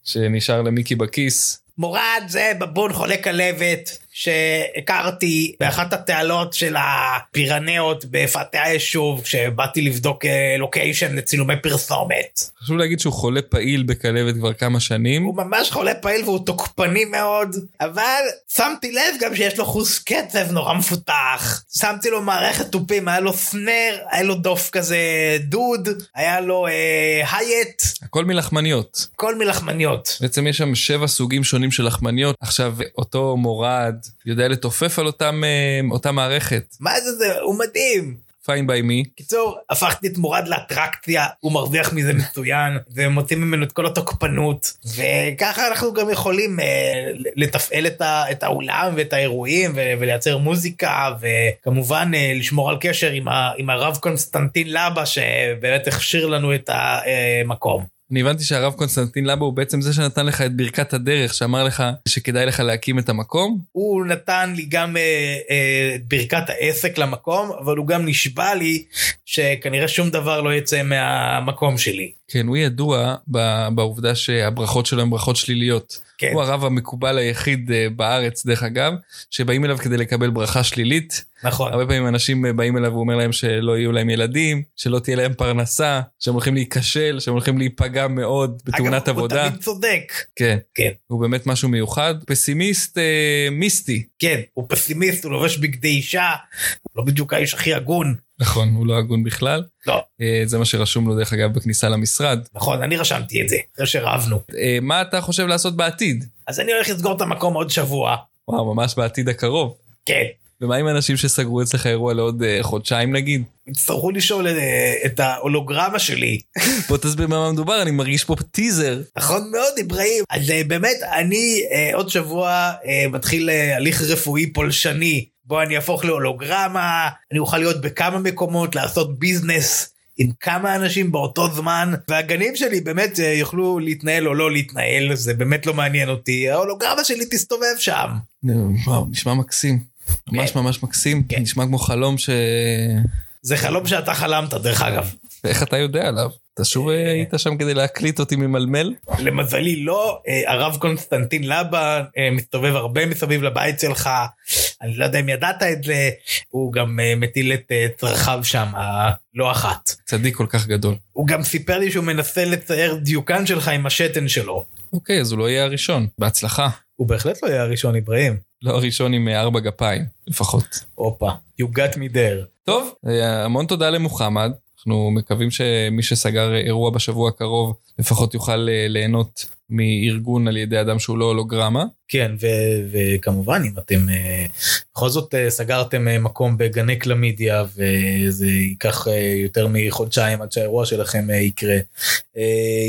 שנשאר למיקי בכיס. מורד זה בבון חולה כלבת שהכרתי באחת התעלות של הפירנאות בפאתי היישוב כשבאתי לבדוק אה, לוקיישן לצילומי פרסומת. חשוב להגיד שהוא חולה פעיל בכלבת כבר כמה שנים. הוא ממש חולה פעיל והוא תוקפני מאוד אבל שמתי לב גם שיש לו חוס קצב נורא מפותח שמתי לו מערכת תופים היה לו סנר היה לו דוף כזה דוד היה לו אה, הייט הכל מלחמניות. כל מלחמניות. בעצם יש שם שבע סוגים שונים של לחמניות. עכשיו, אותו מורד יודע לתופף על אותם, אה, אותה מערכת. מה זה זה הוא מדהים. פיין ביי מי. קיצור, הפכתי את מורד לאטרקציה, הוא מרוויח מזה מצוין, ומוצאים ממנו את כל התוקפנות, וככה אנחנו גם יכולים אה, לתפעל את, ה, את האולם ואת האירועים, ו, ולייצר מוזיקה, וכמובן אה, לשמור על קשר עם, ה, עם הרב קונסטנטין לבה, שבאמת הכשיר לנו את המקום. אני הבנתי שהרב קונסטנטין לבו הוא בעצם זה שנתן לך את ברכת הדרך, שאמר לך שכדאי לך להקים את המקום. הוא נתן לי גם אה, אה, ברכת העסק למקום, אבל הוא גם נשבע לי שכנראה שום דבר לא יצא מהמקום שלי. כן, הוא ידוע בעובדה שהברכות שלו הן ברכות שליליות. כן. הוא הרב המקובל היחיד אה, בארץ, דרך אגב, שבאים אליו כדי לקבל ברכה שלילית. נכון. הרבה פעמים אנשים אה, באים אליו, הוא אומר להם שלא יהיו להם ילדים, שלא תהיה להם פרנסה, שהם הולכים להיכשל, שהם הולכים להיפגע מאוד בתאונת אגב, עבודה. הוא תמיד צודק. כן. כן. הוא באמת משהו מיוחד. פסימיסט אה, מיסטי. כן, הוא פסימיסט, הוא לובש בגדי אישה, הוא לא בדיוק האיש הכי הגון. נכון, הוא לא הגון בכלל. לא, אה, זה מה שרשום לו דרך אגב בכניסה למשרד. נכון, אני רשמתי את זה, אחרי שרבנו. אה, מה אתה חושב לעשות בעתיד? אז אני הולך לסגור את המקום עוד שבוע. וואו, ממש בעתיד הקרוב. כן. ומה עם אנשים שסגרו אצלך אירוע לעוד אה, חודשיים נגיד? יצטרכו לשאול את ההולוגרמה שלי. <laughs> בוא תסביר במה מדובר, אני מרגיש פה טיזר. נכון מאוד, אברהים. אז באמת, אני עוד שבוע מתחיל הליך רפואי פולשני, בו אני אהפוך להולוגרמה, אני אוכל להיות בכמה מקומות, לעשות ביזנס. עם כמה אנשים באותו זמן והגנים שלי באמת אה, יוכלו להתנהל או לא להתנהל זה באמת לא מעניין אותי ההולוגרמה שלי תסתובב שם וואו, נשמע מקסים. ממש כן. ממש מקסים. כן. נשמע כמו חלום ש... זה חלום שאתה חלמת דרך אגב איך אתה יודע עליו? אתה שוב אה, היית שם כדי להקליט אותי ממלמל? למזלי לא, אה, הרב קונסטנטין לבה אה, מסתובב הרבה מסביב לבית שלך, אני לא יודע אם ידעת את זה, הוא גם אה, מטיל את אה, צרכיו שם, לא אחת. צדיק כל כך גדול. הוא גם סיפר לי שהוא מנסה לצייר דיוקן שלך עם השתן שלו. אוקיי, אז הוא לא יהיה הראשון. בהצלחה. הוא בהחלט לא יהיה הראשון, אברהים. לא הראשון עם אה, ארבע גפיים, לפחות. הופה, you got me there. טוב, המון תודה למוחמד. אנחנו מקווים שמי שסגר אירוע בשבוע הקרוב לפחות יוכל אה, ליהנות מארגון על ידי אדם שהוא לא הולוגרמה. כן, ו- וכמובן, אם אתם אה, בכל זאת אה, סגרתם מקום בגני קלמידיה, וזה ייקח יותר מחודשיים עד שהאירוע שלכם יקרה,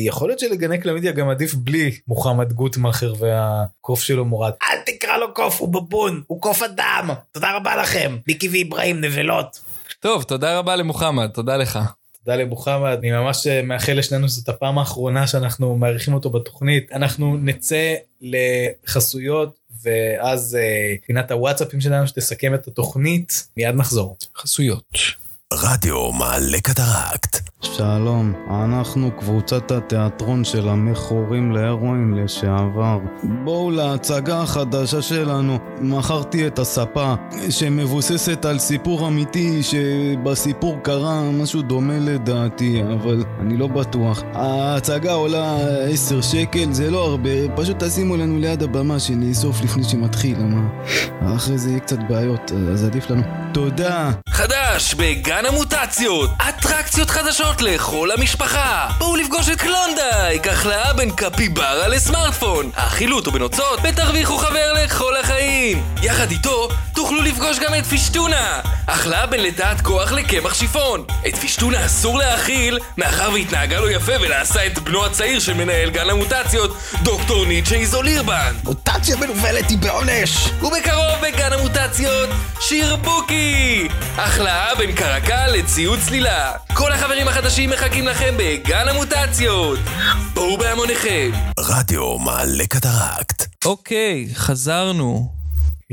יכול להיות שלגני קלמידיה גם עדיף בלי מוחמד גוטמאכר והקוף שלו מורד. אל תקרא לו קוף, הוא בבון, הוא קוף אדם. תודה רבה לכם, מיקי ואיברהים, נבלות. טוב, תודה רבה למוחמד, תודה לך. תודה למוחמד, אני ממש אה, מאחל לשנינו שזאת הפעם האחרונה שאנחנו מארחים אותו בתוכנית. אנחנו נצא לחסויות ואז אה, פינת הוואטסאפים שלנו שתסכם את התוכנית, מיד נחזור. חסויות. רדיו מעלה קטרקט. שלום, אנחנו קבוצת התיאטרון של המכורים להרואין לשעבר. בואו להצגה החדשה שלנו. מכרתי את הספה, שמבוססת על סיפור אמיתי, שבסיפור קרה משהו דומה לדעתי, אבל אני לא בטוח. ההצגה עולה 10 שקל, זה לא הרבה, פשוט תשימו לנו ליד הבמה שנאסוף לפני שמתחיל, מה? אחרי זה יהיה קצת בעיות, אז עדיף לנו. תודה! חדש בגן המוטציות! אטרקציות חדשות לכל המשפחה! בואו לפגוש את קלונדייק! החלאה בין קפיברה לסמארטפון! האכילו בנוצות ותרוויחו חבר לכל החיים! יחד איתו תוכלו לפגוש גם את פישטונה! החלאה בין לטעת כוח לקמח שיפון! את פישטונה אסור להאכיל מאחר והתנהגה לו יפה ולעשה את בנו הצעיר של מנהל גן המוטציות דוקטור ניטשה איזולירבן! מוטציה מנוולת היא בעונש! ובקרוב בגן המוטציות, שיר בוקי! החלאה בין קרקל לציוד צלילה. כל החברים החדשים מחכים לכם בגן המוטציות. בואו בהמוניכם. רדיו מעלה קטרקט. אוקיי, חזרנו.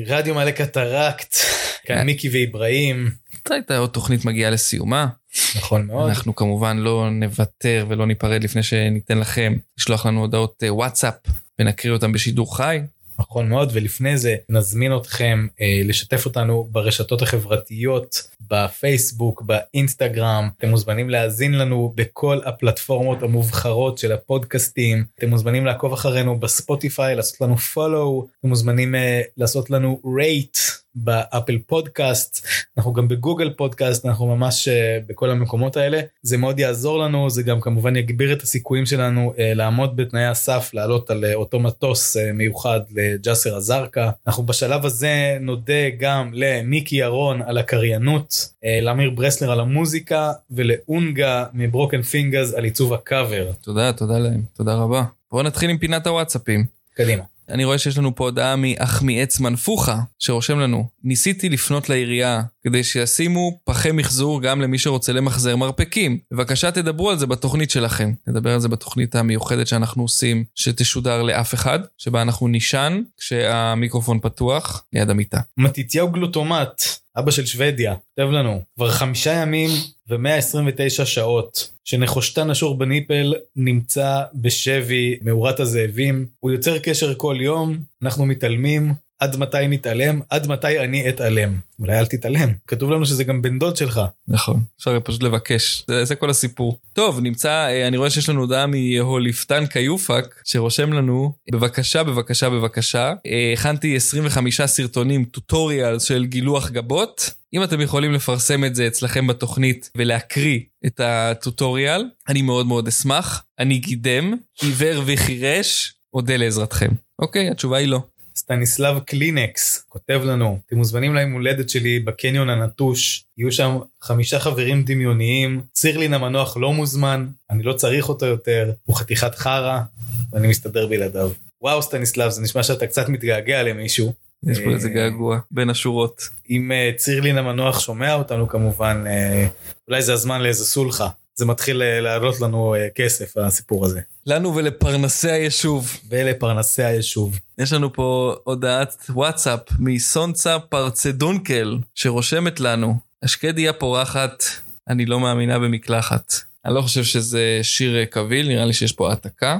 רדיו מעלה קטרקט, <laughs> כאן מיקי ואיברהים, מתי הייתה עוד תוכנית מגיעה לסיומה? נכון מאוד. אנחנו כמובן לא נוותר ולא ניפרד לפני שניתן לכם לשלוח לנו הודעות אה, וואטסאפ ונקריא אותם בשידור חי. נכון מאוד, ולפני זה נזמין אתכם אה, לשתף אותנו ברשתות החברתיות, בפייסבוק, באינסטגרם. אתם מוזמנים להאזין לנו בכל הפלטפורמות המובחרות של הפודקאסטים. אתם מוזמנים לעקוב אחרינו בספוטיפיי, לעשות לנו follow. אתם מוזמנים אה, לעשות לנו rate. באפל פודקאסט, אנחנו גם בגוגל פודקאסט, אנחנו ממש אה, בכל המקומות האלה. זה מאוד יעזור לנו, זה גם כמובן יגביר את הסיכויים שלנו אה, לעמוד בתנאי הסף, לעלות על אה, אותו מטוס מיוחד לג'סר א-זרקא. אנחנו בשלב הזה נודה גם למיקי ירון על הקריינות, לאמיר ברסלר על המוזיקה ולאונגה מ Broken Fingaz על עיצוב הקאבר. תודה, תודה להם, תודה רבה. בואו נתחיל עם פינת הוואטסאפים. קדימה. אני רואה שיש לנו פה הודעה מאחמיאץ מנפוחה, שרושם לנו, ניסיתי לפנות לעירייה כדי שישימו פחי מחזור גם למי שרוצה למחזר מרפקים. בבקשה תדברו על זה בתוכנית שלכם. נדבר על זה בתוכנית המיוחדת שאנחנו עושים, שתשודר לאף אחד, שבה אנחנו נישן כשהמיקרופון פתוח ליד המיטה. מתתיהו גלוטומט, אבא של שוודיה, כותב לנו, כבר חמישה ימים ו-129 שעות שנחושתן אשור בניפל נמצא בשבי מאורת הזאבים. הוא יוצר קשר כל יום, אנחנו מתעלמים, עד מתי נתעלם? עד מתי אני אתעלם? אולי אל תתעלם. כתוב לנו שזה גם בן דוד שלך. נכון, אפשר פשוט לבקש, זה, זה כל הסיפור. טוב, נמצא, אה, אני רואה שיש לנו הודעה מהוליפטן קיופק, שרושם לנו, בבקשה, בבקשה, בבקשה, אה, הכנתי 25 סרטונים, טוטוריאל של גילוח גבות. אם אתם יכולים לפרסם את זה אצלכם בתוכנית ולהקריא את ה tutorial, אני מאוד מאוד אשמח. אני גידם, עיוור וחירש, אודה לעזרתכם. אוקיי, התשובה היא לא. סטניסלב קלינקס כותב לנו, אתם מוזמנים ליום הולדת שלי בקניון הנטוש, יהיו שם חמישה חברים דמיוניים, צירלין המנוח לא מוזמן, אני לא צריך אותו יותר, הוא חתיכת חרא, ואני מסתדר בלעדיו. וואו סטניסלב, זה נשמע שאתה קצת מתגעגע למישהו. יש פה איזה געגוע בין השורות. אם אה, צירלין המנוח שומע אותנו כמובן, אה, אולי זה הזמן לאיזה סולחה. זה מתחיל אה, לעלות לנו כסף הסיפור הזה. לנו ולפרנסי היישוב. ולפרנסי היישוב. יש לנו פה הודעת וואטסאפ מסונצה פרצדונקל, שרושמת לנו, השקדיה פורחת, אני לא מאמינה במקלחת. אני לא חושב שזה שיר קביל, נראה לי שיש פה העתקה,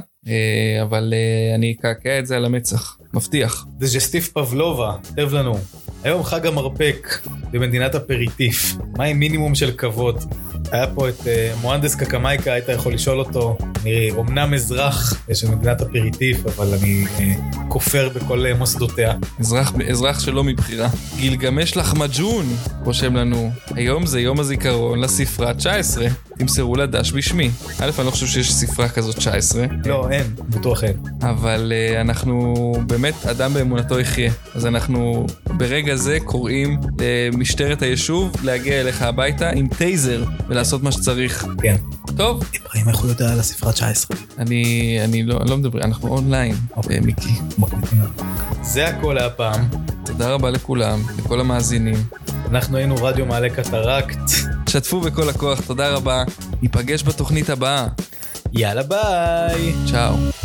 אבל אני אקעקע את זה על המצח. מבטיח. דג'סטיף פבלובה, כותב לנו, היום חג המרפק במדינת הפריטיף, מה עם מינימום של כבוד? היה פה את uh, מואנדס קקמייקה, היית יכול לשאול אותו, אני אומנם אזרח של מדינת הפריטיף, אבל אני uh, כופר בכל מוסדותיה. אזרח, אזרח שלא מבחירה. גילגמש לחמג'ון, רושם לנו, היום זה יום הזיכרון לספרה 19, תמסרו לדש בשמי. א', אני לא חושב שיש ספרה כזאת 19. לא, אין, בטוח אין. אבל uh, אנחנו באמת, אדם באמונתו יחיה. אז אנחנו ברגע זה קוראים למשטרת היישוב להגיע אליך הביתה עם טייזר ולעשות מה שצריך. כן. טוב. איברהים, איך הוא יודע על הספרה 19? אני, אני לא, לא מדבר, אנחנו אונליין, אוקיי. מיקי. זה הכל להפעם. תודה רבה לכולם, לכל המאזינים. אנחנו היינו רדיו מעלה קטרקט. שתפו בכל הכוח, תודה רבה. ניפגש בתוכנית הבאה. יאללה ביי! צ'או.